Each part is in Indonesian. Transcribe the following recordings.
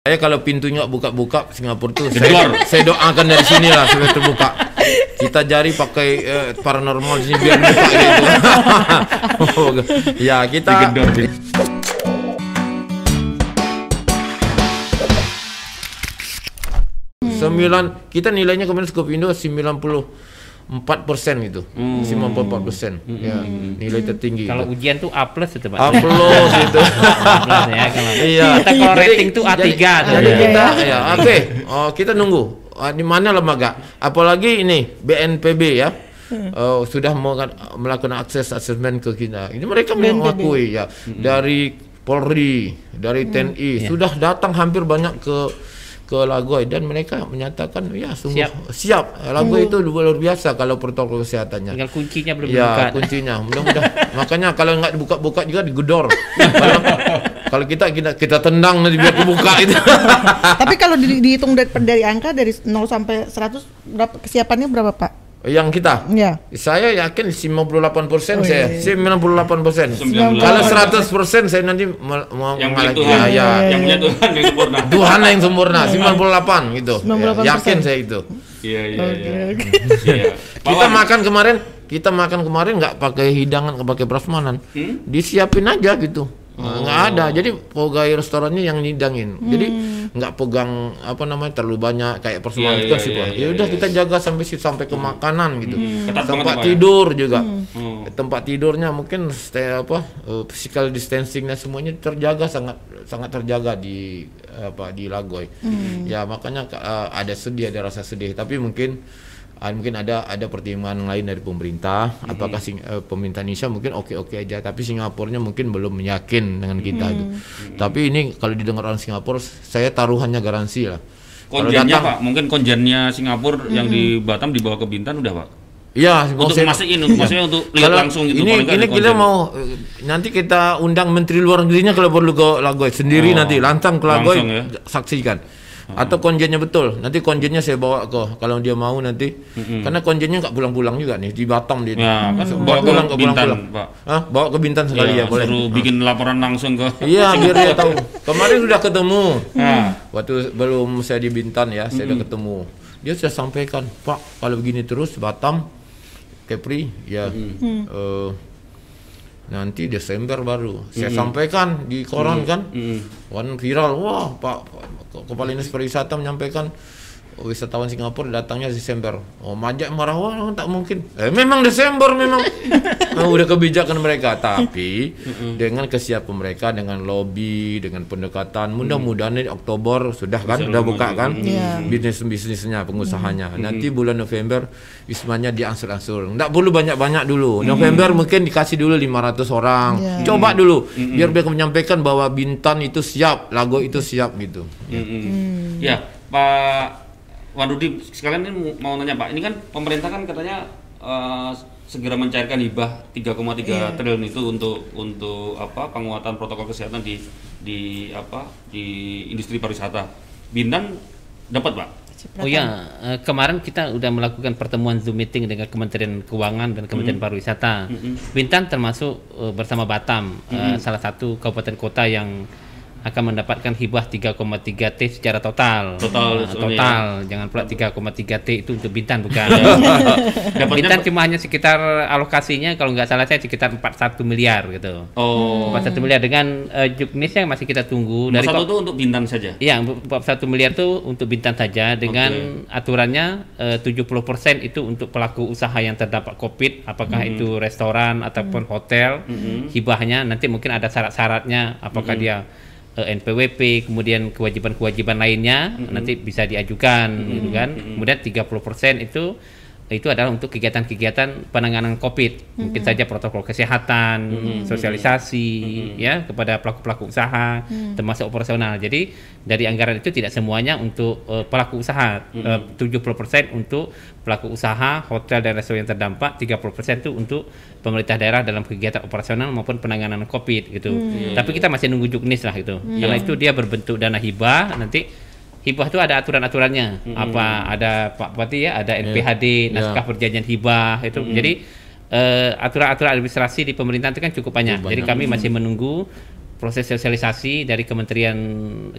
Saya kalau pintunya buka-buka Singapura tuh saya, saya doakan dari sini lah supaya terbuka. Kita jari pakai eh, paranormal sini biar buka gitu. ya kita Digedor. sembilan kita nilainya kemarin Skopindo 94 persen gitu, 94 persen. Ya nilai tertinggi. Kalau gitu. ujian tuh A plus itu Pak. A plus itu. A ya. Iya. Kita kalau rating tuh A3 jadi, tuh. Jadi ya. kita ya oke. Oh, kita nunggu. Ah, di mana lembaga? Apalagi ini BNPB ya. Oh, sudah mau melakukan akses asesmen ke kita. Ini mereka mengakui ya dari Polri, dari TNI sudah datang hampir banyak ke ke Lagoy dan mereka menyatakan ya sungguh Siap. siap. Lagoy itu luar biasa kalau protokol kesehatannya. Tinggal kuncinya belum Ya dibuka. kuncinya mudah-mudahan makanya kalau nggak dibuka-buka juga digedor kalau, kalau kita kita kita tendang nanti biar kebuka itu Tapi kalau di- dihitung dari, dari angka dari 0 sampai 100 berapa kesiapannya berapa Pak? Yang kita Ya. saya yakin 58 persen Oh, saya iya, iya. saya 98 persen 98. kalau 100 persen saya nanti mau mau yang punya mengalami- Tuhan, ya, ya. yang punya Tuhan yang sempurna. Tuhan yang sempurna 98 gitu ya, 98%. yakin saya itu Iya iya iya. Iya. Kita makan kemarin kita makan kemarin nggak pakai hidangan nggak pakai prasmanan Hmm? disiapin aja gitu Oh. Nggak ada jadi pegawai restorannya yang nidangin jadi Hmm. nggak pegang apa namanya terlalu banyak kayak itu kan iya, sih Pak. iya, ya udah iya. kita jaga sampai situ sampai ke makanan gitu Ketat banget, tempat ya? tidur juga Hmm. tempat tidurnya mungkin stay apa eh, physical distancingnya semuanya terjaga sangat sangat terjaga di apa di Lagoy ya makanya eh, ada sedih ada rasa sedih tapi mungkin mungkin ada ada pertimbangan lain dari pemerintah. Apakah sing, eh, pemerintah Indonesia mungkin oke oke aja tapi Singapurnya mungkin belum yakin dengan kita itu tapi ini kalau didengar orang Singapura saya taruhannya garansi lah. Konjennya datang- Pak, mungkin konjennya Singapura yang di Batam dibawa ke Bintan udah Pak. Iya, Untuk saya- mastiin, untuk maksudnya untuk lihat Kalau langsung gitu. Ini ini kita mau nanti kita undang menteri luar negerinya kalau perlu ke Lagoy sendiri Oh, nanti langsung ke Lagoy ya? saksikan. Atau konjennya betul. Nanti konjennya saya bawa ke kalau dia mau nanti. Karena konjennya nggak pulang-pulang juga nih di Batam dia. Ya, kan Bawa pulang ke Bintan, pulang-pulang. Pak. Hah? Bawa ke Bintan sekali ya, boleh. Suruh bikin laporan langsung ke Iya, biar dia tahu. Kemarin sudah ketemu. Nah, Waktu belum saya di Bintan ya, saya udah ketemu. Dia sudah sampaikan, Pak, kalau begini terus Batam, Kepri, ya eh, nanti Desember baru. Saya sampaikan di koran kan, Wan viral, wah Pak, Kepala Dinas Pariwisata menyampaikan wisatawan Singapura datangnya Desember. Oh, majak marah, wah tak mungkin. Eh, memang Desember memang. Ah, udah kebijakan mereka, tapi dengan kesiapan mereka, dengan lobby, dengan pendekatan, mudah-mudahan ini Oktober sudah kan, sudah buka kan, Iya. bisnis bisnisnya, pengusahanya. Nanti bulan November wismanya diangsur-angsur. Nggak perlu banyak-banyak dulu. November mungkin dikasih dulu 500 orang. Iya. Coba dulu, biar mereka menyampaikan bahwa Bintan itu siap, Lago itu siap gitu. Ya, Pak Wadudi sekalian ini mau nanya Pak, ini kan pemerintah kan katanya eh, segera mencairkan hibah 3,3 Iya. triliun itu untuk untuk apa penguatan protokol kesehatan di di apa di industri pariwisata. Bintan dapat Pak? Oh ya, kemarin kita udah melakukan pertemuan Zoom meeting dengan Kementerian Keuangan dan Kementerian Pariwisata. Bintan termasuk eh, bersama Batam, eh, salah satu kabupaten kota yang akan mendapatkan hibah 3,3 T secara total. Total, Nah, total. Jangan pula 3,3 T itu untuk Bintan bukan. Bintan cuma hanya sekitar alokasinya kalau nggak salah saya sekitar 41 miliar gitu. Oh, 41 miliar dengan uh, juknis yang masih kita tunggu dari satu itu untuk Bintan saja. Iya, 41 miliar itu untuk Bintan saja dengan aturannya eh, 70% itu untuk pelaku usaha yang terdampak Covid, apakah itu restoran ataupun hotel. Hibahnya nanti mungkin ada syarat-syaratnya apakah dia eh, NPWP, kemudian kewajiban-kewajiban lainnya nanti bisa diajukan gitu kan. Kemudian 30% itu itu adalah untuk kegiatan-kegiatan penanganan COVID, mungkin saja protokol kesehatan, sosialisasi, ya kepada pelaku-pelaku usaha, termasuk operasional. Jadi dari anggaran itu tidak semuanya untuk eh, pelaku usaha, Eh, 70% untuk pelaku usaha, hotel dan restoran yang terdampak, 30% itu untuk pemerintah daerah dalam kegiatan operasional maupun penanganan COVID gitu. Tapi kita masih nunggu juknis lah itu, karena itu dia berbentuk dana hibah nanti hibah itu ada aturan-aturannya. Apa ada Pak Bupati ya? Ada NPHD naskah perjanjian hibah itu. Jadi eh, aturan-aturan administrasi di pemerintahan itu kan cukup banyak. Jadi kami masih menunggu proses sosialisasi dari Kementerian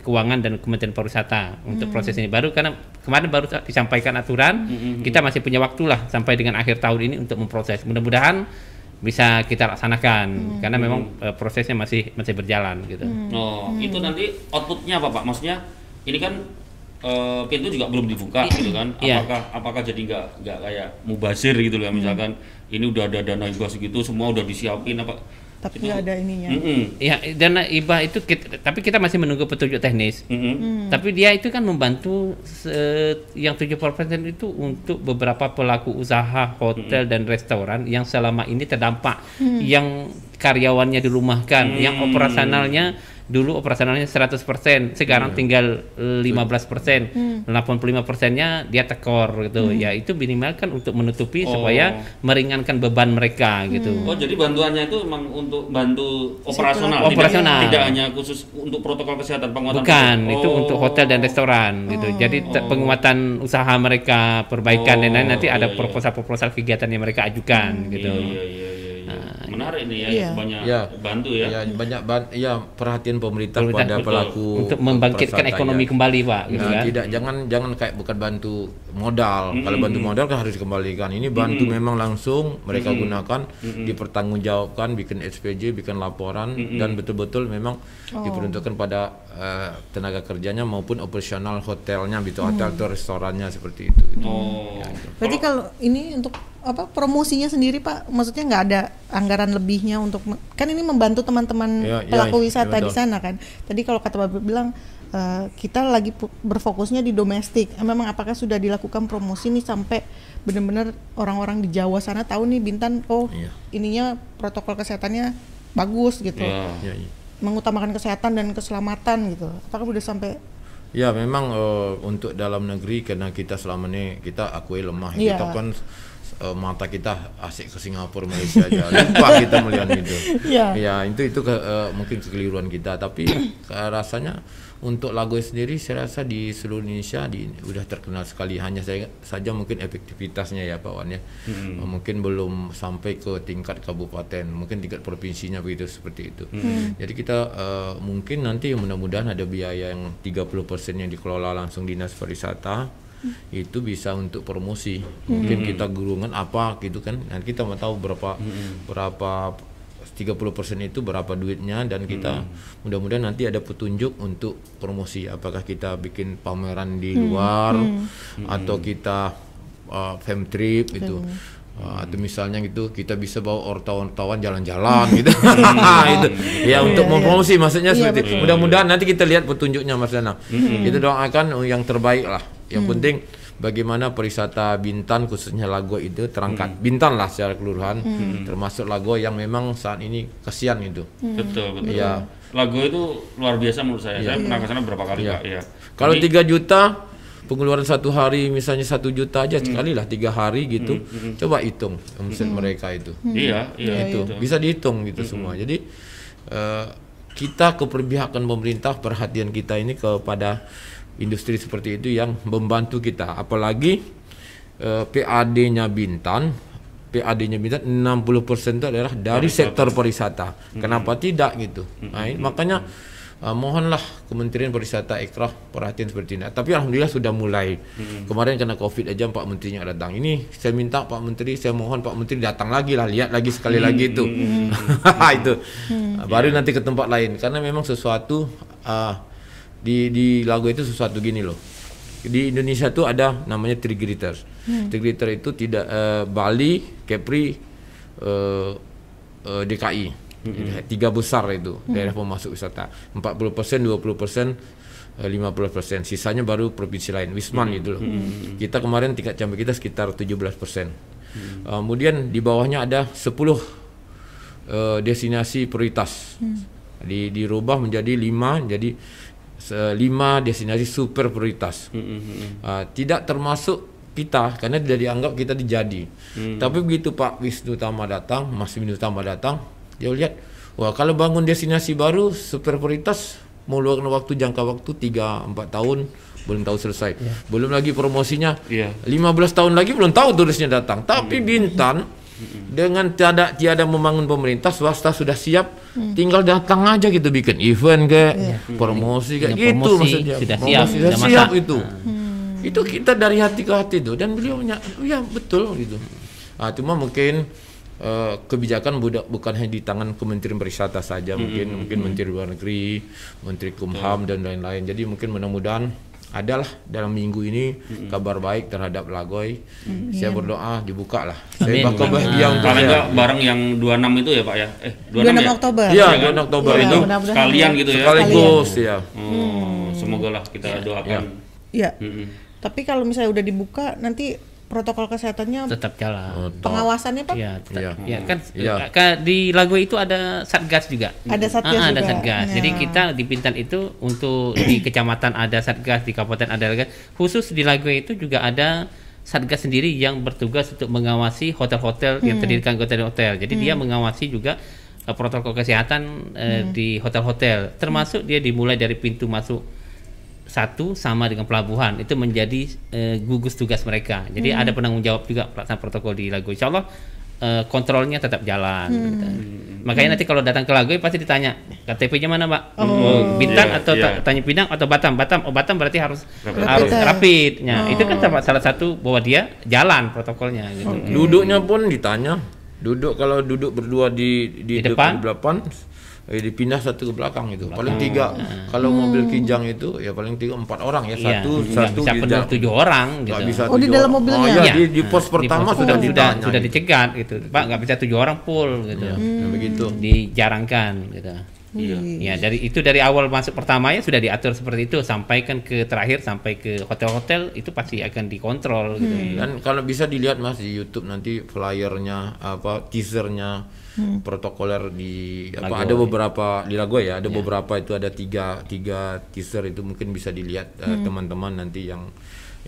Keuangan dan Kementerian Pariwisata untuk proses ini. Baru karena kemarin baru disampaikan aturan kita masih punya waktu lah sampai dengan akhir tahun ini untuk memproses. Mudah-mudahan bisa kita laksanakan karena memang eh, prosesnya masih masih berjalan gitu. Oh, itu nanti outputnya apa Pak? Maksudnya ini kan eh, pintu juga belum dibuka gitu kan? Iya. Apakah apakah jadi nggak nggak kayak mubazir gitu loh misalkan ini udah ada dana hibah segitu semua udah disiapin apa? Tapi nggak ada ininya. Mm-mm. ya dana hibah itu kita, tapi kita masih menunggu petunjuk teknis Mm-mm. Tapi dia itu kan membantu se- yang 70% itu untuk beberapa pelaku usaha hotel dan restoran yang selama ini terdampak, yang karyawannya dirumahkan, yang operasionalnya dulu operasionalnya 100%, sekarang tinggal 15%, 85%-nya dia tekor gitu. Ya itu minimal kan untuk menutupi Oh. supaya meringankan beban mereka gitu. Oh jadi bantuannya itu memang untuk bantu operasional, tidak- Operasional. tidak, hanya khusus untuk protokol kesehatan penguatan. Bukan, protokol. itu Oh. untuk hotel dan restoran gitu. Jadi te- penguatan usaha mereka, perbaikan dan lain nanti Oh, ada iya, iya. proposal-proposal kegiatan yang mereka ajukan gitu. Iya, iya, iya, iya, iya. Menarik nih ya, Iya. banyak Ya. bantu ya. Ya, banyak ban ya perhatian pemerintah, Pemerintah, pada betul. pelaku Untuk membangkitkan ekonomi ya. kembali, Pak, gitu Nah, kan. tidak jangan jangan kayak bukan bantu modal. Kalau bantu modal kan harus dikembalikan. Ini bantu memang langsung mereka gunakan, dipertanggungjawabkan, bikin SPJ, bikin laporan dan betul-betul memang diperuntukkan pada eh, tenaga kerjanya maupun operasional hotelnya, gitu hotel atau restorannya seperti itu. gitu. Oh. Berarti kalau ini untuk apa promosinya sendiri Pak, maksudnya nggak ada anggaran lebihnya untuk kan ini membantu teman-teman Ya, ya, pelaku ya, wisata di betul. sana kan. Tadi kalau kata Bapak bilang eh, kita lagi berfokusnya di domestik. Eh, Memang apakah sudah dilakukan promosi nih sampai benar-benar orang-orang di Jawa sana tahu nih Bintan oh Iya. ininya protokol kesehatannya bagus gitu. Ya. Ya, ya. Mengutamakan kesehatan dan keselamatan gitu. Apakah sudah sampai Ya memang eh, untuk dalam negeri karena kita selama ini kita akui lemah Iya. kita kan eh, mata kita asik ke Singapura Malaysia aja. Lupa kita melihat itu. Iya. Ya itu itu ke, eh, mungkin kekeliruan kita. Tapi rasanya untuk lagu sendiri saya rasa di seluruh Indonesia di udah terkenal sekali. Hanya saya saja mungkin efektivitasnya ya Pak Wan ya. Eh, mungkin belum sampai ke tingkat kabupaten mungkin tingkat provinsinya begitu seperti itu. Jadi kita eh, mungkin nanti mudah-mudahan ada biaya yang 30% yang dikelola langsung dinas pariwisata itu bisa untuk promosi. Mungkin kita gurungan apa gitu kan. Nanti kita mau tahu berapa berapa 30% itu berapa duitnya dan kita mudah-mudahan nanti ada petunjuk untuk promosi. Apakah kita bikin pameran di luar atau kita uh, fam trip gitu. Uh, atau misalnya gitu kita bisa bawa wartawan-wartawan jalan-jalan gitu. Itu. Ya untuk mempromosi maksudnya Iya, seperti itu. mudah-mudahan nanti kita lihat petunjuknya Mas Danang. Kita doakan yang terbaik lah yang penting bagaimana pariwisata Bintan khususnya Lago itu terangkat. Bintan lah secara keseluruhan. Termasuk Lago yang memang saat ini kasihan gitu Betul, betul. Iya. Lagu itu luar biasa menurut saya. Saya pernah ke sana berapa kali, Iya. Pak. Iya. Kalau Jadi- 3 juta pengeluaran satu hari misalnya satu juta aja sekali lah tiga hari gitu. Coba hitung omset mereka itu. Iya, iya, itu. itu. bisa dihitung gitu semua. Jadi eh, kita keperpihakan pemerintah perhatian kita ini kepada industri seperti itu yang membantu kita. Apalagi eh, PAD-nya Bintan PAD-nya Bintan 60% itu adalah dari sektor pariwisata. Kenapa tidak gitu? Nah, ini makanya eh, mohonlah Kementerian Pariwisata Ekrah perhatian seperti ini. Tapi alhamdulillah sudah mulai. Kemarin karena Covid aja Pak Menterinya datang. Ini saya minta Pak Menteri saya mohon Pak Menteri datang lagi lah lihat lagi sekali lagi itu. Itu. Baru nanti ke tempat lain. Karena memang sesuatu ah, di di lagu itu sesuatu gini loh di Indonesia tuh ada namanya trigger Trigger itu tidak eh, Bali, Kepri, eh, eh, DKI. Jadi, Tiga besar itu daerah pemasok wisata. 40 persen, 20 persen, 50 persen. Sisanya baru provinsi lain. Wisman gitu loh. Kita kemarin tingkat campur kita sekitar 17 persen. Kemudian di bawahnya ada 10 eh, destinasi prioritas. Di dirubah menjadi 5 jadi lima destinasi super prioritas. Ah, tidak termasuk kita karena tidak dianggap kita dijadi. Tapi begitu Pak Wisnu Tama datang, Mas Wisnu Tama datang, dia lihat wah kalau bangun destinasi baru super prioritas meluangkan waktu jangka waktu 3 4 tahun belum tahu selesai. Belum lagi promosinya. Iya. 15 tahun lagi belum tahu turisnya datang. Tapi Bintan Dengan tiada tiada membangun pemerintah, swasta sudah siap, tinggal datang aja gitu bikin event kayak promosi kayak gitu promosi maksudnya. sudah Promosi siap, sudah sudah siap masak. itu. Itu kita dari hati ke hati tuh dan beliau oh ya betul gitu. Ah, cuma mungkin eh, kebijakan budak bukan hanya di tangan Kementerian Pariwisata saja, mungkin mungkin Menteri Luar Negeri, Menteri Kumham dan lain-lain. Jadi mungkin mudah-mudahan adalah dalam minggu ini kabar baik terhadap Lagoy. Saya berdoa dibuka lah. Saya Amin. bakal bahagia untuk Paling saya. enggak bareng yang 26 itu ya Pak ya? Eh 26 26 ya? Oktober. Iya, Iya kan? 2 Oktober Iya, itu Sekalian ya. gitu ya. sekaligus ya. Oh, semoga lah kita doakan. Iya. Mm-mm. Tapi kalau misalnya udah dibuka nanti protokol kesehatannya tetap jalan. pengawasannya Pak Iya, tetap. Iya. Ya, kan Iya. ka- di lagu itu ada satgas juga. ada satgas Ah, ada satgas. Ya. Jadi kita di Bintan itu untuk di kecamatan ada satgas, di kabupaten ada satgas. Khusus di lagu itu juga ada satgas sendiri yang bertugas untuk mengawasi hotel-hotel yang terdiri dari hotel-hotel. Jadi dia mengawasi juga eh, protokol kesehatan eh, di hotel-hotel. Termasuk dia dimulai dari pintu masuk satu sama dengan pelabuhan itu menjadi eh, gugus tugas mereka. Jadi ada penanggung jawab juga pelaksanaan protokol di Lago. Insya Allah eh, kontrolnya tetap jalan. gitu. Makanya nanti kalau datang ke Lago pasti ditanya KTP-nya mana, Mbak? Oh, Bintan Iya, atau ta- tanya Pinang atau Batam? Batam, oh Batam berarti harus Rapid. harus Rapid. rapid. Nah, itu kan salah- salah satu bahwa dia jalan protokolnya gitu. Duduknya pun ditanya. Duduk kalau duduk berdua di Di di, depan? depan, eh, dipindah satu ke belakang itu. Paling tiga. Kalau mobil kijang itu ya paling tiga empat orang ya. Iya, Satu nggak satu bisa di penuh tujuh orang nggak gitu. bisa Oh, di dalam mobilnya? Oh, iya, Iya. di, di pos Di pertama pos sudah sudah ditanya. sudah gitu. dicegat gitu. Pak nggak bisa tujuh orang full gitu. Ya, ya begitu. Dijarangkan gitu. Iya. Ya, dari itu dari awal masuk pertama ya sudah diatur seperti itu sampai kan ke terakhir sampai ke hotel-hotel itu pasti akan dikontrol gitu. Dan kalau bisa dilihat Mas di YouTube nanti flyernya apa teasernya protokoler di apa ada beberapa di Lagoy ya ada beberapa itu ada tiga tiga teaser itu mungkin bisa dilihat eh, teman-teman nanti yang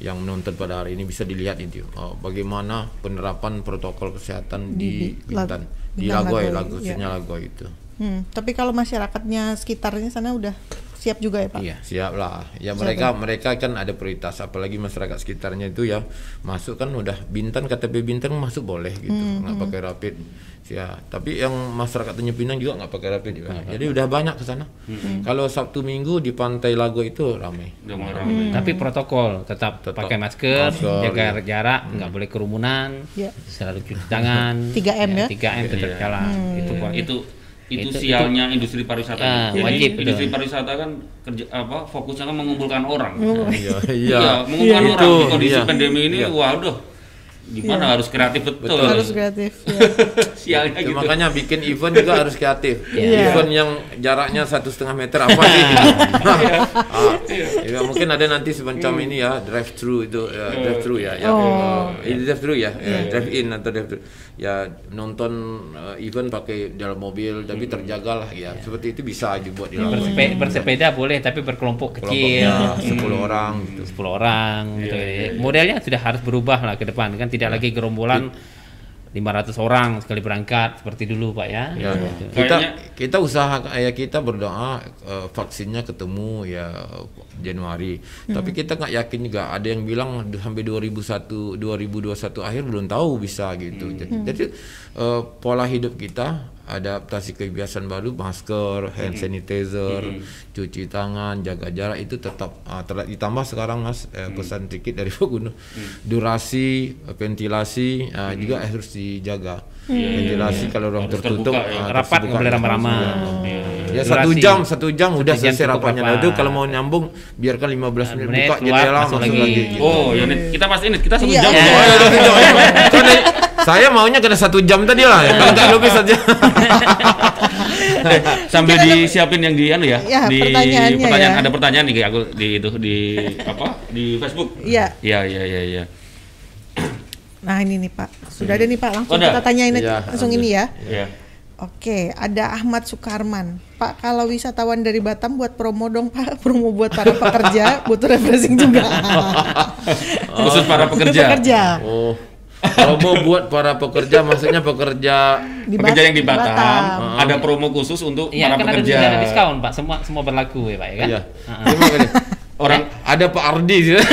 yang menonton pada hari ini bisa dilihat itu. Oh, bagaimana penerapan protokol kesehatan di, Di Bintan di Lagoy, Lagoy, Lagoy iya. khususnya Lagoy itu. Hmm, tapi kalau masyarakatnya sekitarnya sana udah siap juga ya Pak? Iya. Siap lah. Ya mereka mereka kan ada prioritas apalagi masyarakat sekitarnya itu ya masuk kan udah Bintan KTP Bintan masuk boleh gitu. nggak pakai rapid. Ya, tapi yang masyarakat Tanjung Pinang juga nggak pakai rapid juga. Jadi udah banyak ke sana. Kalau Sabtu Minggu di Pantai Lago itu ramai. Ramai. Tapi protokol tetap, Tetap pakai masker, masker, jaga jarak, nggak boleh kerumunan, Iya. selalu cuci tangan. 3M ya? 3M tetap Iya. jalan. Itu Pak. itu itu, Itu- sialnya industri pariwisata. Ah, Jadi wajib, industri betul. pariwisata kan kerja apa fokusnya kan mengumpulkan orang. Iya, Iya, iya. mengumpulkan Itu, orang di kondisi iya. pandemi ini Iya. waduh. Gimana harus kreatif betul. Betul. Harus kreatif. ya. Sialnya Ya, gitu. makanya bikin event juga harus kreatif. Iya. Event yang jaraknya satu setengah meter apa sih? ah, ya, mungkin ada nanti semacam ini ya drive thru itu ya, drive thru ya, ya Oh. eh, drive thru ya, ya, drive in atau drive thru. Ya nonton eh, event pakai dalam mobil tapi terjaga lah ya. Seperti itu bisa dibuat di dalam Bersepe- bersepeda boleh tapi berkelompok kecil. kelompoknya 10 orang gitu. 10 orang gitu ya. Modelnya sudah harus berubah lah ke depan kan tidak lagi gerombolan 500 orang sekali berangkat seperti dulu Pak ya. Ya, Gitu. kita kita usaha ya kita berdoa eh, vaksinnya ketemu ya Januari. Tapi kita nggak yakin juga. Ada yang bilang sampai 2001 2021 akhir belum tahu bisa gitu. Jadi, jadi, eh, pola hidup kita adaptasi kebiasaan baru masker, hand sanitizer, cuci tangan, jaga jarak itu tetap ter- ditambah sekarang Mas eh, pesan sedikit dari Pak Gunung. Durasi, eh, ventilasi ah, juga harus dijaga. Ventilasi kalau ruang Harus tertutup terbuka ya. ah, Rapat terbuka. nggak boleh ramah-ramah. Ya Durasi. satu jam, satu jam udah Satu jam selesai rapatnya. Nah, rapat. itu kalau mau nyambung biarkan 15 menit, menit, buka keluar, jendela masuk masuk, lagi. lagi. gitu. Oh, ya Nit. kita pasti ini kita satu Iya. jam. Ya. loh. Oh, ya, satu jam. Saya maunya kena satu jam tadi lah. Kalau nggak lebih saja. Eh, sambil disiapin yang di anu ya, Ya, di pertanyaannya pertanyaan ya. ada pertanyaan nih aku di itu di apa di Facebook. Iya. Iya iya iya iya. Nah ini nih Pak, sudah ada nih Pak, langsung Udah. kita tanyain aja Iya, langsung ini ya. Iya. Oke, ada Ahmad Sukarman. Pak, kalau wisatawan dari Batam buat promo dong Pak, promo buat para pekerja, butuh refreshing juga. Khusus para pekerja. pekerja. Oh. Promo buat para pekerja maksudnya pekerja Di pekerja yang di Batam, Batam. ada promo khusus untuk Iya para kan pekerja. ada diskon Pak, semua semua berlaku ya Pak ya kan? Iya. Ah, ah. Orang ada Pak Ardi sih.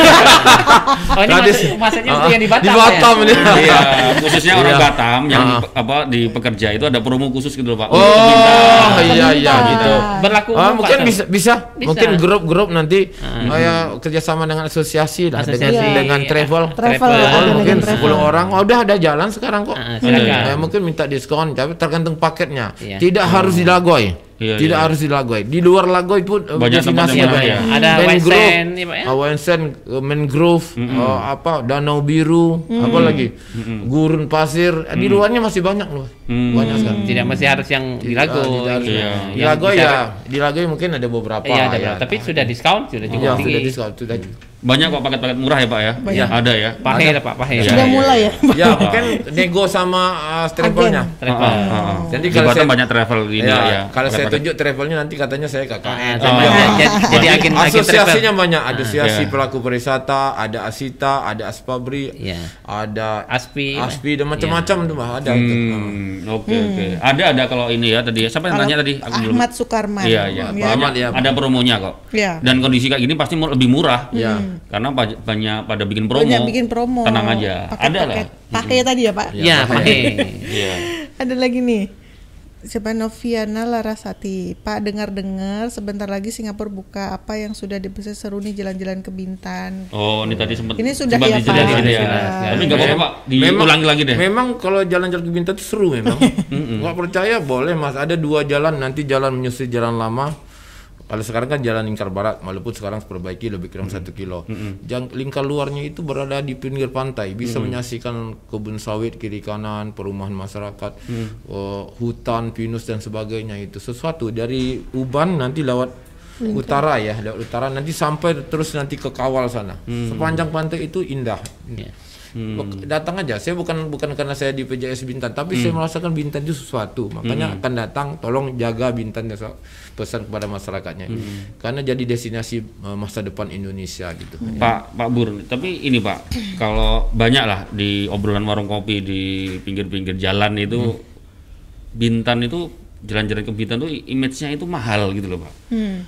Oh ini Tadi- maksud- maksudnya untuk Ah, yang di Batam, Di Batam ya? dia. Iya, khususnya orang Iya. Batam yang Ah. apa di pekerja itu ada promo khusus gitu loh Pak. Oh, bintang. iya iya gitu. Berlaku Ah, mungkin Pak, bisa, bisa Bisa. mungkin grup-grup nanti kayak kerjasama dengan asosiasi lah Asosiasi. dengan, dengan travel. Travel, Travel. ada Oh, mungkin dengan 10 orang oh, udah ada jalan sekarang kok. Ah, silakan. Ya, mungkin minta diskon tapi tergantung paketnya. Iya. Tidak harus di Lagoy. Iya, Tidak iya. harus di Lagoy. Di luar Lagoy pun eh, Banyak tempat destinasi yang banyak. lain ya. Ada Mangrove, Wensen, ya, Pak, ya? ah, Wensen, eh, mangrove, eh, apa Danau Biru, apa lagi? Gurun pasir. Eh, Di luarnya masih banyak loh. Hmm. Banyak sekali. Tidak mesti harus yang di Lago. Ah, tidak harus. Iya. Di Lagoy ya, di Lagoy mungkin ada beberapa. Iya, ada ya. Tapi sudah diskon, sudah Iya, cukup sudah tinggi. diskon, sudah. Banyak kok paket-paket murah ya Pak ya? Banyak. Ada ya. Pahe lah Pak, pahe. Iya, Sudah iya, mulai ya. Ya, mungkin nego sama uh, travelnya. Travel. Ah, ah, ah. Jadi Di kalau saya- banyak travel ini Ya, ya. kalau saya tunjuk travelnya nanti katanya saya KKN. Ah, Jadi sama. apa? Jadi- jadi agen Asosiasinya travel. banyak, ada asosiasi Iya. pelaku pariwisata, ada Asita, ada Aspabri, Iya. ada Aspi. Aspi dan macam-macam tuh Mbak, ada. Hmm, oke oke. Ada ada kalau ini ya tadi. Siapa yang tanya tadi? Ahmad Sukarman. Iya iya. Pak Ahmad, ya. Ada promonya kok. Iya. Dan kondisi kayak gini pasti lebih murah. Iya. Karena banyak pada bikin promo. Banyak bikin promo. Tenang aja. Ada lah. Paket-paket. Pakai tadi ya Pak. Ya. Iya. Ada lagi nih. Siapa Noviana Larasati. Pak dengar-dengar sebentar lagi Singapura buka apa yang sudah dibesar seru nih jalan-jalan ke Bintan. Oh, ini tadi sempat Ini sudah sempat ya, Pak? ya. Sudah. Tapi nggak apa-apa Pak, diulangi lagi deh. Memang kalau jalan-jalan ke Bintan itu seru memang. Nggak percaya boleh mas. Ada dua jalan nanti jalan menyusuri jalan lama. Kalau sekarang kan jalan lingkar barat, walaupun sekarang perbaiki lebih kurang satu kilo. Jang, lingkar luarnya itu berada di pinggir pantai, bisa menyaksikan kebun sawit kiri kanan, perumahan masyarakat, eh, hutan, pinus dan sebagainya itu sesuatu dari Uban nanti lewat utara ya, lewat utara nanti sampai terus nanti ke Kawal sana. Sepanjang pantai itu indah. Iya. Bek- datang aja. Saya bukan bukan karena saya di PJS Bintan tapi saya merasakan Bintan itu sesuatu. Makanya akan datang tolong jaga Bintan pesan kepada masyarakatnya. Karena jadi destinasi eh, masa depan Indonesia gitu. Pak Pak Bur, tapi ini Pak, kalau banyak lah di obrolan warung kopi di pinggir-pinggir jalan itu Bintan itu jalan-jalan ke Bintan tuh image-nya itu mahal gitu loh Pak. Hmm.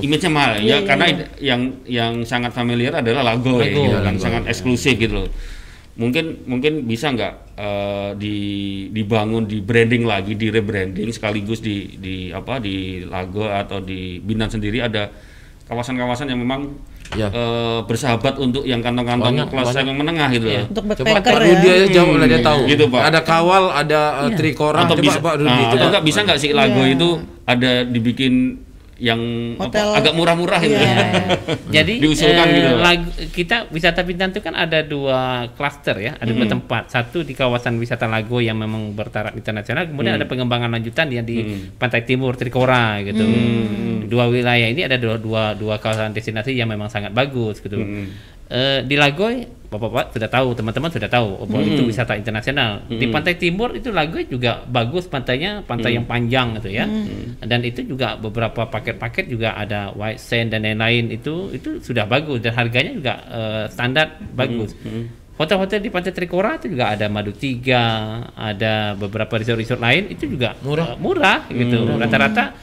Image-nya mahal. Ya karena yang yang sangat familiar adalah Lago, ya, Lago. gitu kan, Lago, sangat ya. eksklusif gitu loh. Mungkin mungkin bisa nggak eh, di dibangun di branding lagi, di rebranding sekaligus di di apa di Lago atau di Bintan sendiri ada kawasan-kawasan yang memang Ya. eh, bersahabat untuk yang kantong-kantong kelas banyak. yang menengah gitu Iya. loh. Untuk coba backpacker Pak ya. Rudi aja jauh dia tahu Gitu, Pak. ada kawal ada eh, trikora Atau coba bisa Pak Rudi ah, coba atau nggak bisa nggak sih Lago Iya. itu ada dibikin yang apa, Hotel. agak murah-murah gitu. Iya. Jadi Diusulkan eh, gitu. lagu- kita wisata Bintan itu kan ada dua klaster ya, ada dua tempat. Satu di kawasan wisata Lago yang memang bertaraf internasional, kemudian ada pengembangan lanjutan yang di pantai timur Trikora gitu. Dua wilayah ini ada dua, dua dua kawasan destinasi yang memang sangat bagus gitu. Eh, di Lagoy, bapak-bapak sudah tahu, teman-teman sudah tahu bahwa itu wisata internasional. Di pantai timur itu Lagoy juga bagus pantainya, pantai yang panjang gitu ya. Dan itu juga beberapa paket-paket juga ada white sand dan lain-lain itu itu sudah bagus dan harganya juga eh, standar bagus. Hotel-hotel di Pantai Trikora itu juga ada Madu Tiga, ada beberapa resort-resort lain itu juga Murah. eh, murah gitu. Rata-rata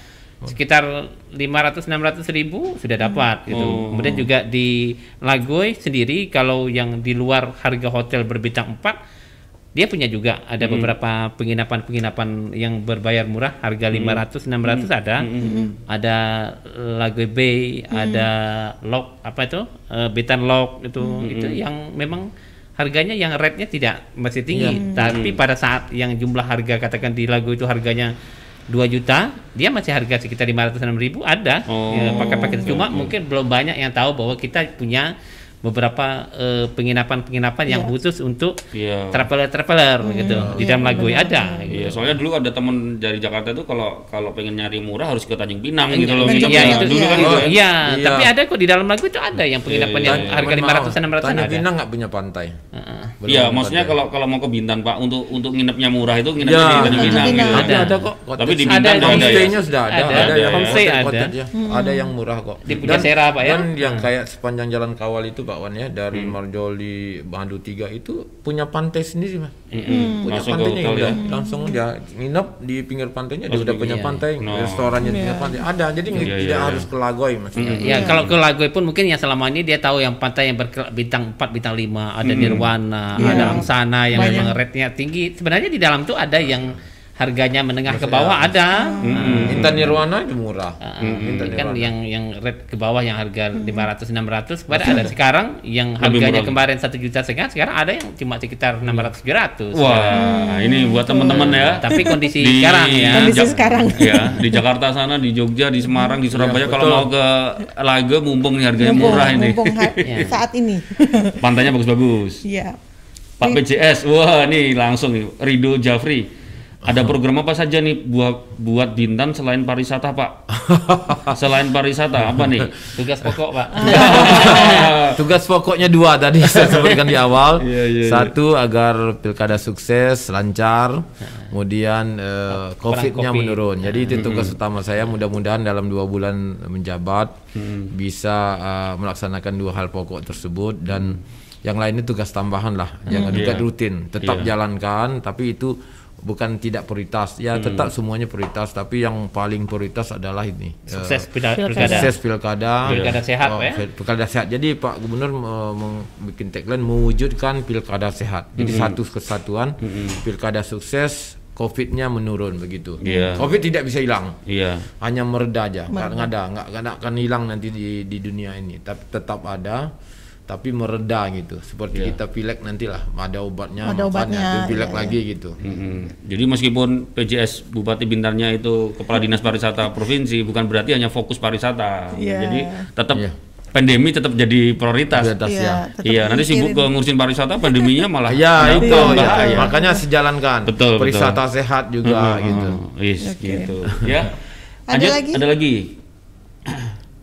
sekitar 500 600 ribu sudah dapat gitu. Oh. Kemudian juga di Lagoy sendiri kalau yang di luar harga hotel berbintang 4 dia punya juga. Ada beberapa penginapan-penginapan yang berbayar murah harga 500 600 ada. Ada Lagoy Bay, ada Lok apa itu? Eh, Betan Lok itu itu yang memang harganya yang rate-nya tidak masih tinggi, tapi pada saat yang jumlah harga katakan di Lago itu harganya 2 juta, dia masih harga sekitar 506 ribu ada. Oh, ya, paket-paket cuma mungkin belum banyak yang tahu bahwa kita punya beberapa eh, penginapan-penginapan yang khusus untuk Iya. traveler-traveler gitu di dalam Lagoy ada Iya, gitu. soalnya dulu ada teman dari Jakarta itu kalau kalau pengen nyari murah harus ke Tanjung Pinang Iya, gitu loh. Tanjung. Iya itu dulu kan iya. gitu. Oh, ya. iya, Iya. tapi ada kok di dalam lagu itu ada yang penginapan Iya, yang iya. harga 500 600 Tanjung ada. Pinang nggak punya pantai Iya, punya maksudnya kalau kalau mau ke Bintan Pak untuk untuk nginepnya murah itu nginepnya Ya, di Tanjung Tanjung Pinang. Gitu. ada ada kok Tapi di Ada Bintan nggak ada ya. homestay-nya sudah ada, Ada, ada, ada. yang Homestay ada. ada yang murah kok. Di Pujasera, Pak, ya? Dan yang kayak sepanjang jalan Kawal itu Pak Wan ya dari Marjoli Bandu 3 itu punya pantai sendiri Mas. Mm-mm. Punya Langsung pantainya ya. udah langsung dia nginep di pinggir pantainya dia udah punya iya. pantai, No. restorannya di pinggir pantai ada. Jadi nggak- Iya, iya, tidak iya. harus ke Lagoy Mas. Ya, kalau ke Lagoy pun mungkin yang selama ini dia tahu yang pantai yang berbintang 4, bintang 5, ada Nirwana, Iya. ada Angsana yang Banyak. memang rate-nya tinggi. Sebenarnya di dalam tuh ada yang harganya menengah ke bawah ada. Intan Nirwana itu murah. Ah, Intan ini kan Nirwana. yang yang rate ke bawah yang harga 500 600 kemarin ada sekarang yang harganya kemarin satu juta setengah sekarang ada yang cuma sekitar 600 700 Wah, ini buat teman-teman ya. tapi kondisi Di- sekarang ya Kondisi sekarang. Ya, di Jakarta sana, di Jogja, di Semarang, di Surabaya Iya, kalau mau ke Lago mumpung nih harganya Mumpung- murah ini. mumpung Iya. saat ini. Pantainya bagus-bagus. Iya. Pak PJS, wah nih langsung Rido Jafri. Ada program apa saja nih buat buat Bintan selain pariwisata, Pak? selain pariwisata apa nih? tugas pokok pak Tugas pokoknya dua tadi saya sebutkan di awal. Iya, iya, iya. Satu agar pilkada sukses, lancar. Kemudian eh, COVID-nya COVID. menurun. Jadi itu tugas utama saya. Mudah-mudahan dalam dua bulan menjabat bisa eh, melaksanakan dua hal pokok tersebut dan yang lainnya tugas tambahan lah. Jangan juga Iya. rutin. Tetap Iya. jalankan, tapi itu bukan tidak prioritas. Ya tetap semuanya prioritas. Tapi yang paling prioritas adalah ini. eh, sukses Pilkada. pilkada sukses pilkada Pilkada sehat, Oh, ya? pilkada sehat jadi Pak Gubernur uh, meng- bikin tagline mewujudkan pilkada sehat jadi satu kesatuan pilkada sukses COVID-nya menurun begitu Iya. COVID tidak bisa hilang Iya. hanya mereda aja nggak nggak ada nggak akan hilang nanti di di dunia ini tapi tetap ada tapi mereda gitu seperti Iya. kita pilek nantilah ada obatnya Ada obatnya, terus pilek iya, lagi gitu Mm-mm. Jadi meskipun PJS Bupati Bintarnya itu Kepala Dinas Pariwisata Provinsi bukan berarti hanya fokus pariwisata. Iya. Jadi tetap Iya. pandemi tetap jadi prioritas. Prioritas, Iya, ya. Iya, nanti sibuk ke ngurusin pariwisata, pandeminya malah Ya itu ya. bahaya. makanya sejalankan Betul, betul. Perwisata sehat juga gitu Oh, Is, Oke. gitu. Ya. Ada Lanjut, lagi? Ada lagi.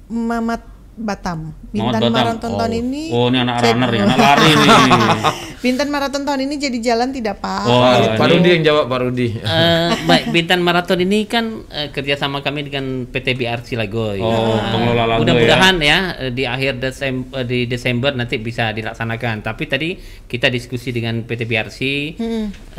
Mamat Batam. Bintan. Marathon tahun Oh. ini. Oh, ini anak runner ya, anak lari nih. Bintan Marathon tahun ini jadi jalan tidak Pak? Oh, Pak Pak Rudi yang jawab Pak Rudi Eh, baik Bintan Marathon ini kan eh, kerjasama kami dengan PT BRC Lagoy. Oh, Nah, pengelola Lagoy Mudah-mudahan ya. eh, di akhir Desember di Desember nanti bisa dilaksanakan. Tapi tadi kita diskusi dengan PT BRC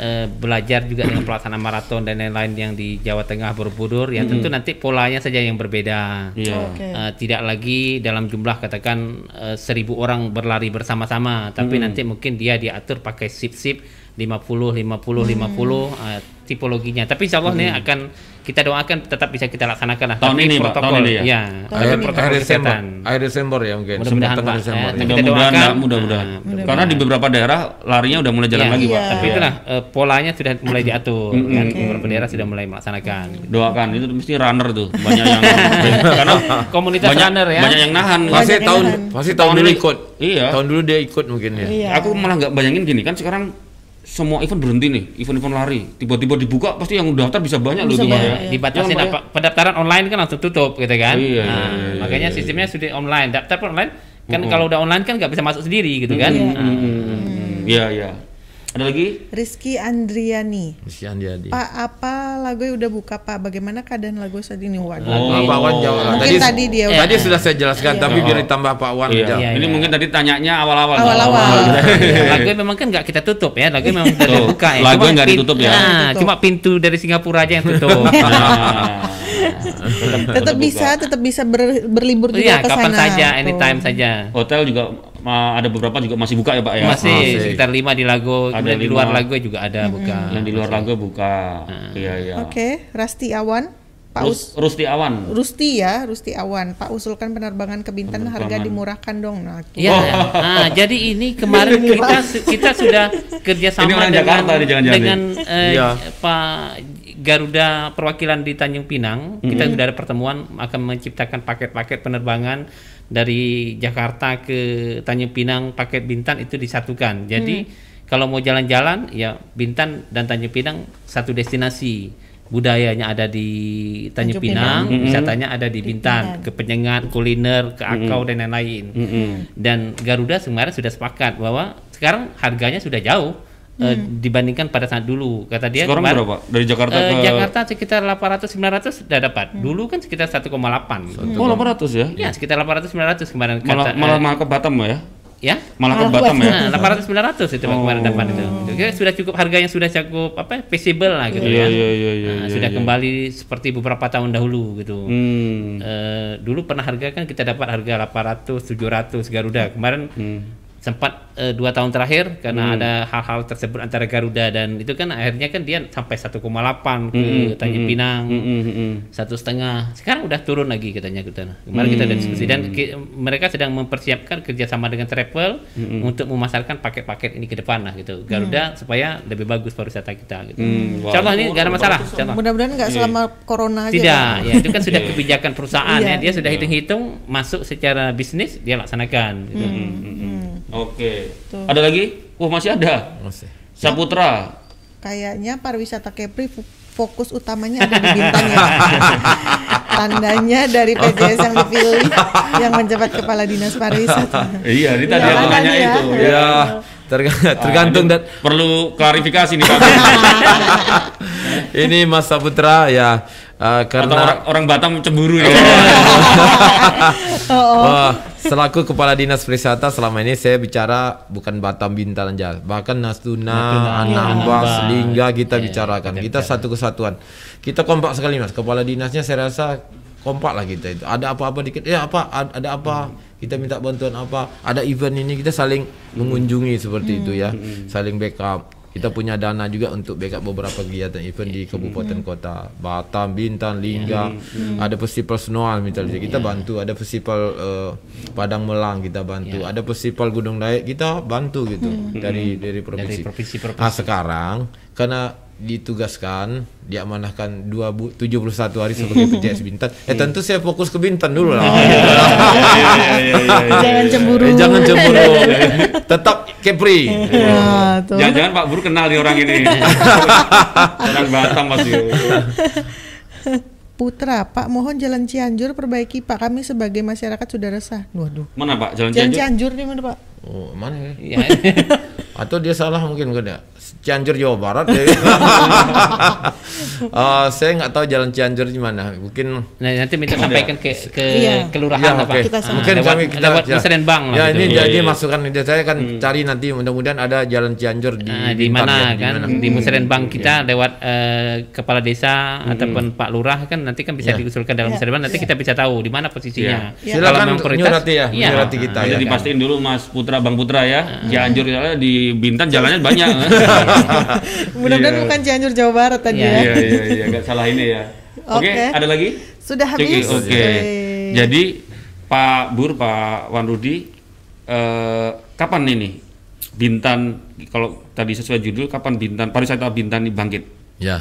eh, belajar juga dengan pelaksanaan maraton dan lain-lain yang di Jawa Tengah Borobudur. Ya tentu nanti polanya saja yang berbeda. Iya. Oke. Eh, tidak lagi dalam jumlah katakan seribu orang berlari bersama-sama, tapi nanti mungkin dia diatur pakai sip-sip 50 50 50 eh, tipologinya. Tapi insya Allah nih akan kita doakan tetap bisa kita laksanakan lah. Tahun Tapi ini, Pak, protokol, tahun ini ya? ya. Akhir, protokol akhir Desember kesehatan. akhir Desember ya mungkin Mudah-mudahan, Pak, Desember ya. ya. Kita Mudah-mudahan, ya, mudah-mudahan. Ah, Karena di beberapa daerah larinya udah mulai jalan Iya, lagi, Pak. iya. Tapi itulah eh, polanya sudah mulai diatur. kan. Beberapa daerah sudah mulai melaksanakan. Doakan itu mesti runner tuh, banyak yang karena Komunitas banyak, runner ya. banyak yang nahan. Pasti tahun pasti Tahun dulu ini- ikut Iya. tahun dulu dia ikut mungkin ya Iya. Aku malah nggak bayangin gini kan sekarang semua event berhenti nih, event-event lari. Tiba-tiba dibuka pasti yang daftar bisa banyak loh Bisa Pak, banyak, ya. iya. dibatasin Jangan, apa pendaftaran online kan langsung tutup gitu kan Iya, iya, Nah, iya, iya, makanya iya. sistemnya sudah online daftar pun online kan kalau udah online kan nggak bisa masuk sendiri gitu kan Iya. Hmm, Iya, iya. Ada lagi? Rizky Andriani. dia di Pak, apa Lagoy udah buka Pak? Bagaimana keadaan Lagoy saat ini? Waduh. Oh. Pak Wan jawab. Mungkin tadi dia udah- tadi sudah saya jelaskan tapi biar ditambah Pak Wan Iya. aja. Iya, Ini iya. mungkin tadi tanyanya awal-awal. Awal-awal. lagu memang kan nggak kita tutup ya lagu memang kita Tuh, buka ya lagu nggak ditutup ya? Nah, Tutup. cuma pintu dari Singapura aja yang tutup Nah. Tetap bisa, tetap bisa ber- berlibur juga Iya, ke kapan sana. saja, Tuh. anytime saja. Hotel juga ada beberapa juga masih buka ya, Pak ya? Masih Masih. sekitar lima di Lago, Ada di luar. Lago juga ada buka. Yang di luar lagu buka. Iya, iya. Oke, Rasti Awan. Pak Rus, Us Rusti Awan. Rusti ya, Rusti Awan. Pak usulkan penerbangan ke Bintan harga Penerbangan. dimurahkan dong. Nah, Ya, nah, jadi ini kemarin kita kita sudah kerjasama dengan Jakarta nih, jangan-jangan dengan eh, Iya. Pak Garuda perwakilan di Tanjung Pinang. Kita Mm-hmm. sudah ada pertemuan akan menciptakan paket-paket penerbangan dari Jakarta ke Tanjung Pinang, paket Bintan itu disatukan. Jadi kalau mau jalan-jalan ya Bintan dan Tanjung Pinang satu destinasi. Budayanya ada di Tanjung, Tanjung Pinang, Pinang. wisatanya ada di Bintan. Bintan, ke penyengat, kuliner, ke akau dan lain-lain Mm-mm. dan Garuda kemarin sudah sepakat bahwa sekarang harganya sudah jauh eh, dibandingkan pada saat dulu kata dia Sekarang kemarin, berapa? Dari Jakarta eh, ke Jakarta sekitar 800 900 sudah dapat dulu kan sekitar 1,8 Oh, 800 ya? ya sekitar 800 900 kemarin Malah kata malah eh, malah ke Batam ya? ya Malah ke Batam ya. Nah, 800 900 itu Pak, kemarin dapat itu. Itu kira sudah cukup harga yang sudah cukup apa feasible lah gitu Iya, ya. iya, iya, iya, Nah, iya, sudah iya. kembali seperti beberapa tahun dahulu gitu. Hmm. Eh, dulu pernah harga kan kita dapat harga 800 700 Garuda. Kemarin Hmm. Sempat eh, dua tahun terakhir karena ada hal-hal tersebut antara Garuda dan itu kan akhirnya kan dia sampai 1,8 ke Tanjung Pinang. Hmm, hmm, hmm. satu setengah. Sekarang udah turun lagi katanya kita kemarin kita ada diskusi dan ki- mereka sedang mempersiapkan kerjasama dengan travel untuk memasarkan paket-paket ini ke depan lah gitu. Garuda supaya lebih bagus pariwisata kita gitu. Hmm, wah, contoh ini itu gak ada masalah Mudah-mudahan nggak selama corona aja. tidak Pak. ya itu kan sudah kebijakan perusahaan Iya. ya dia sudah hitung-hitung masuk secara bisnis dia laksanakan gitu. Oke. Tuh. Ada lagi? Wah, masih ada. Masih. Saputra. Kayaknya pariwisata Kepri fo- fokus utamanya ada di Bintan ya. Tandanya dari PJS yang dipilih yang menjabat kepala dinas pariwisata. Iya, ini tadi Iya, yang ada nanya ya. itu. Ya, terga- tergantung Ah, dan perlu klarifikasi nih Pak. ini Mas Saputra ya eh, Atau karena orang, orang Batam cemburu ya. Wah, selaku kepala dinas pariwisata selama ini saya bicara bukan Batam Bintan aja, bahkan Natuna, Anambas, Anambas. Lingga kita Ya, bicarakan. kita Kita satu kesatuan. Kita kompak sekali Mas. Kepala dinasnya saya rasa kompak lah kita itu. Ada apa-apa dikit, ya apa ad- ada apa? Kita minta bantuan apa? Ada event ini kita saling mengunjungi seperti itu ya. Saling backup. Kita punya dana juga untuk backup beberapa kegiatan event di kabupaten kota Batam, Bintan, Lingga. Ada festival Snoal misalnya kita bantu. Ada festival eh, Padang Melang kita bantu. Ada festival Gunung Dayak kita bantu gitu dari dari provinsi. provinsi-provinsi. Nah sekarang karena ditugaskan diamanahkan dua bu, 71 hari sebagai PJS Bintan. Eh tentu saya fokus ke Bintan dulu lah. Jangan cemburu. Eh, jangan cemburu. Tetap Kepri. Nah, tuh. Jangan-jangan Pak Buru kenal nih orang ini. orang Batam pasti. Putra, Pak mohon Jalan Cianjur perbaiki Pak. Kami sebagai masyarakat sudah resah. Waduh. Mana Pak? Jalan Jalan Cianjur? Cianjur di mana Pak? Oh, mana ya? Iya. Atau dia salah mungkin ya. Cianjur Jawa Barat. ya. Eh, saya nggak tahu jalan Cianjur di mana. Mungkin Nah, nanti minta sampaikan ke ke Iya. kelurahan Ya, Pak. oke. Kita Ah, Mungkin lewat, kami kita lewat ya. Musrenbang lah Ya gitu. ini Iya, jadi iya. masukan ide saya kan cari nanti mudah-mudahan ada jalan Cianjur di Nah, di mana ya, kan mana. di Musrenbang kita lewat eh, kepala desa ataupun Pak Lurah kan nanti kan bisa Ya. diusulkan dalam Ya. Musrenbang nanti kita bisa tahu di mana posisinya. Ya. Kalau Silakan nyurati ya, iya. nyurati kita Nanti ya. dipastiin dulu Mas Putra Bang Putra ya. Cianjur ya di Bintan jalannya banyak. Mudah-mudahan Iya. bukan Cianjur Jawa Barat tadi Iya. ya. Iya iya iya nggak salah ini ya. Oke, Oke. ada lagi? Sudah habis. Oke. Oke. Jadi Pak Bur, Pak Wan Rudi, eh, kapan ini Bintan? Kalau tadi sesuai judul, kapan Bintan pariwisata Bintan ini bangkit? Ya.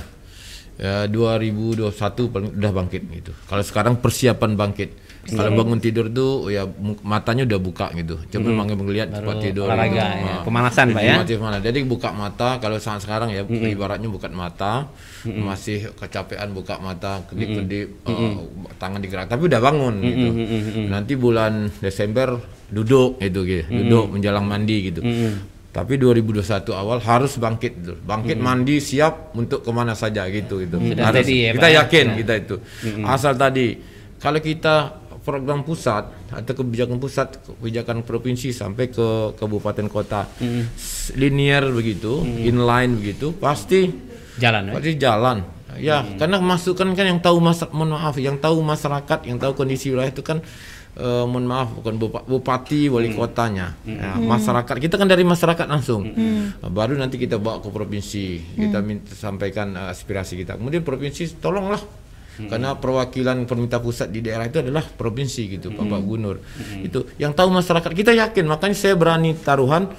Ya 2021 paling udah bangkit gitu. Kalau sekarang persiapan bangkit. Kalau bangun tidur tuh ya matanya udah buka gitu. Coba mm melihat tempat tidur. olahraga gitu. ya, Ah. pemanasan Pak ya. Mana. Jadi buka mata kalau saat sekarang ya ibaratnya buka mata masih kecapean buka mata kedip-kedip eh, tangan digerak tapi udah bangun gitu. Nanti bulan Desember duduk gitu gitu. Duduk menjelang mandi gitu. Tapi 2021 awal harus bangkit gitu. Bangkit mandi siap untuk ke mana saja gitu gitu. Sudah Harus, ya, kita Pak, ya? yakin Sudah. kita itu. Asal tadi kalau kita program pusat atau kebijakan pusat, kebijakan provinsi sampai ke kabupaten kota s- linear begitu, inline begitu, pasti Jalan ya. pasti jalan. Ya, karena masukan kan yang tahu mas mohon maaf, yang tahu masyarakat, yang tahu kondisi wilayah itu kan eh, mohon maaf bukan bupa- bupati, wali kotanya, Ya, masyarakat. Kita kan dari masyarakat langsung. Nah, Baru nanti kita bawa ke provinsi, kita minta sampaikan eh, aspirasi kita. Kemudian provinsi tolonglah karena perwakilan pemerintah pusat di daerah itu adalah provinsi gitu, Bapak Gubernur. Itu yang tahu masyarakat. Kita yakin, makanya saya berani taruhan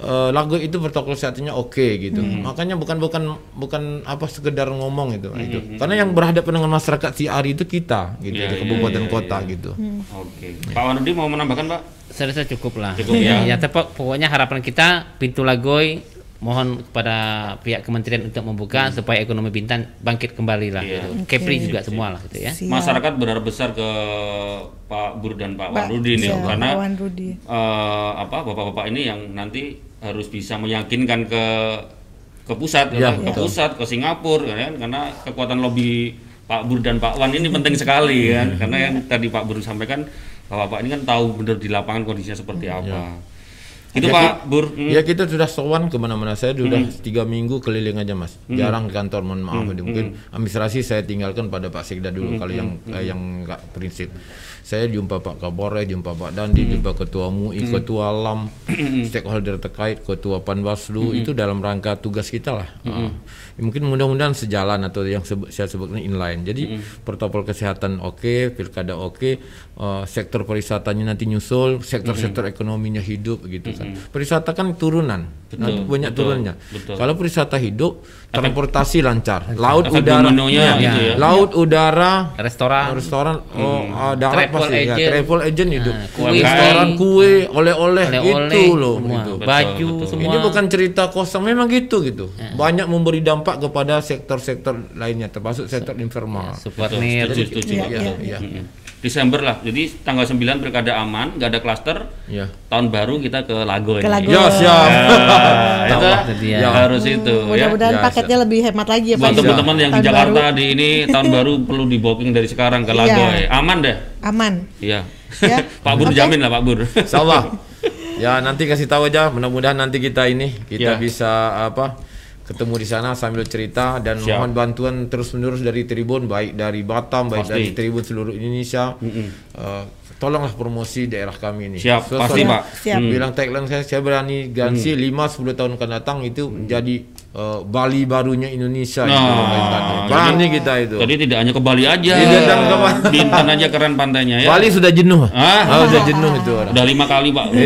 eh, lagu itu protokol kesehatannya oke gitu. Makanya bukan bukan bukan apa sekedar ngomong itu. itu. Karena yang berhadapan dengan masyarakat si Ari itu kita gitu Iya, di iya, kabupaten iya, kota iya. gitu. Oke. Pak Wan Rudi mau menambahkan Pak? Saya rasa cukup lah. Cukup ya. Ya, tapi pokoknya harapan kita pintu Lagoy mohon kepada pihak kementerian untuk membuka supaya ekonomi Bintan bangkit kembali lah. Hmm. Iya. gitu. Kepri juga semua lah gitu ya. Siap. Masyarakat berharap besar ke Pak Bur dan Pak Wan Pak, Rudi nih iya, karena Pak Wan Rudi. eh, apa bapak-bapak ini yang nanti harus bisa meyakinkan ke ke pusat Ya, ya, ke betul. pusat ke Singapura ya kan karena kekuatan lobby Pak Bur dan Pak Wan ini penting sekali kan karena yang tadi Pak Bur sampaikan bapak-bapak ini kan tahu benar di lapangan kondisinya seperti apa. Itu Ya, Pak Bur. hmm. Ya kita sudah sowan ke mana-mana. Saya sudah tiga minggu keliling aja mas. Jarang ke kantor, mohon maaf. Mungkin administrasi saya tinggalkan pada Pak Sekda dulu kalau yang eh, yang nggak prinsip. Saya jumpa Pak Kapolres, jumpa Pak Dandi, jumpa Ketua MUI, Ketua LAM, stakeholder terkait, Ketua Panwaslu itu dalam rangka tugas kita lah. Ah. mungkin mudah-mudahan sejalan atau yang sebe- saya sebutnya inline. Jadi protokol kesehatan oke, pilkada oke, eh, sektor pariwisatanya nanti nyusul, sektor-sektor ekonominya hidup gitu kan. Pariwisata kan turunan, nanti banyak betul, turunnya. betul. Kalau pariwisata hidup, transportasi lancar, laut efek udara, ya, gitu ya. laut udara, restoran. Restoran, oh, ah, darat Travel pasti ya, agent. travel agent hidup, Nah, kue. restoran, kue, oleh-oleh, oleh-oleh itu loh, semua. gitu. baju Betul, semua Ini bukan cerita kosong, memang gitu gitu. Banyak memberi dampak kepada sektor-sektor lainnya, termasuk sektor informal. Iya, Iya, iya. iya. Mm-mm. Desember lah. Jadi tanggal 9 pilkada aman, nggak ada klaster. Iya. Tahun baru kita ke Lago Ke ini. Lago. Ya siap. Ah, itu. Ya. harus itu ya. Mudah-mudahan Ya, paketnya lebih hemat lagi ya Pak. Buat teman-teman yang di Tahun Jakarta baru. di ini tahun baru perlu di booking dari sekarang ke Lago. Iya. ya. Aman deh. aman. Iya. Ya. Pak Bur Oke. jamin lah Pak Bur. Insyaallah. Ya nanti kasih tahu aja. Mudah-mudahan nanti kita ini kita Ya. bisa apa ketemu di sana sambil cerita dan Siap. mohon bantuan terus menerus dari Tribun baik dari Batam baik Pasti. dari Tribun seluruh Indonesia. Eh, tolonglah promosi daerah kami ini. Siap, So- pasti Pak. Siap. Hmm. Bilang tagline saya saya berani garansi 5 10 tahun akan datang itu menjadi eh, Bali barunya Indonesia itu Nah, Bintan. Berani kita itu. Jadi tidak hanya ke Bali aja. Tidak, dan ke Bali. Bintan aja keren pantainya ya. Bali sudah jenuh. Ah. Ah, sudah jenuh itu orang. Udah lima kali Pak.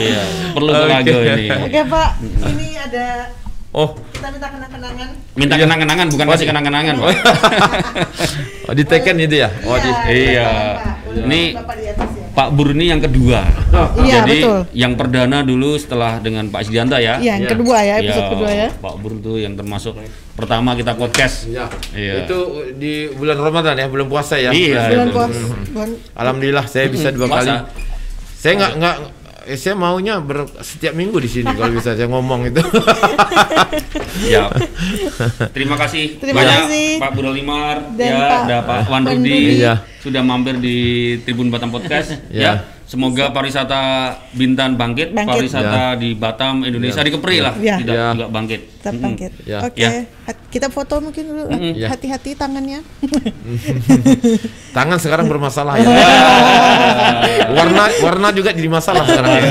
Iya. Perlu ke Oke. Lago ini. Oke Pak, ini ada Oh, kita minta kenang-kenangan. Minta kenang-kenangan bukan kasih kenang-kenangan Pak. oh di Tekken itu ya? Oh, di, iya. Pak. Ini- Bapak di atas ya. Pak Bur ini yang kedua. Iya, Jadi betul. yang perdana dulu setelah dengan Pak Isdianta ya. Iya, yang Iya. kedua ya, episode Iya, kedua ya. Pak Bur tuh yang termasuk pertama kita podcast. Ya. Iya. Itu di bulan Ramadan ya, belum puasa ya. Iya. Bulan betul. puas. bulan Alhamdulillah saya bisa dua Puasa. kali. Saya nggak nggak eh, saya maunya ber, setiap minggu di sini kalau bisa saya ngomong itu. Ya. Terima kasih Terima banyak kasih. Pak Buro Limar Dan ya, Pak ada Pak Wan Rudi. Iya. sudah mampir di Tribun Batam Podcast Iya. ya. Semoga pariwisata Bintan bangkit, Bangkit. pariwisata di Batam Indonesia di Kepri lah Iya. tidak Iya. tidak bangkit. tetap bangkit. Ya. Oke, Ya. Hat- kita foto mungkin dulu. Ya. Hati-hati tangannya. Tangan sekarang bermasalah ya. warna warna juga jadi masalah sekarang ya.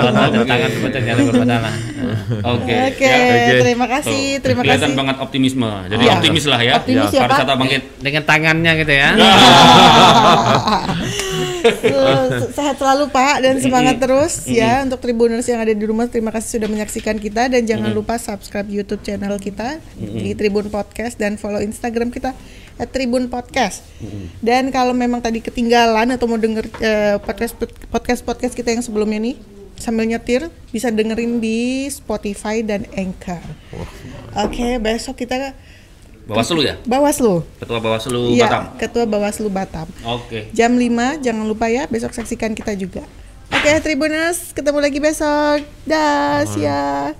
Warna tangan sebetulnya ada bermasalah. Oke. Oke, ya. Oke. terima kasih, Tuh, terima kelihatan kasih. banget optimisme. Jadi Iya. optimis lah ya. Optimis ya. Pariwisata bangkit. Dengan tangannya gitu ya. Se- Sehat selalu Pak dan semangat terus ya untuk Tribuners yang ada di rumah. Terima kasih sudah menyaksikan kita dan jangan lupa subscribe YouTube channel kita di Tribun Podcast dan follow Instagram kita at Tribun Podcast. Dan kalau memang tadi ketinggalan atau mau denger eh, podcast podcast podcast kita yang sebelumnya nih sambil nyetir bisa dengerin di Spotify dan Anchor. Oke, besok kita Bawaslu ya? Bawaslu. Ketua Bawaslu Iya, Batam. Ketua Bawaslu Batam. Oke. Jam 5 jangan lupa ya besok saksikan kita juga. Oke Tribuners, ketemu lagi besok. Dah, ya.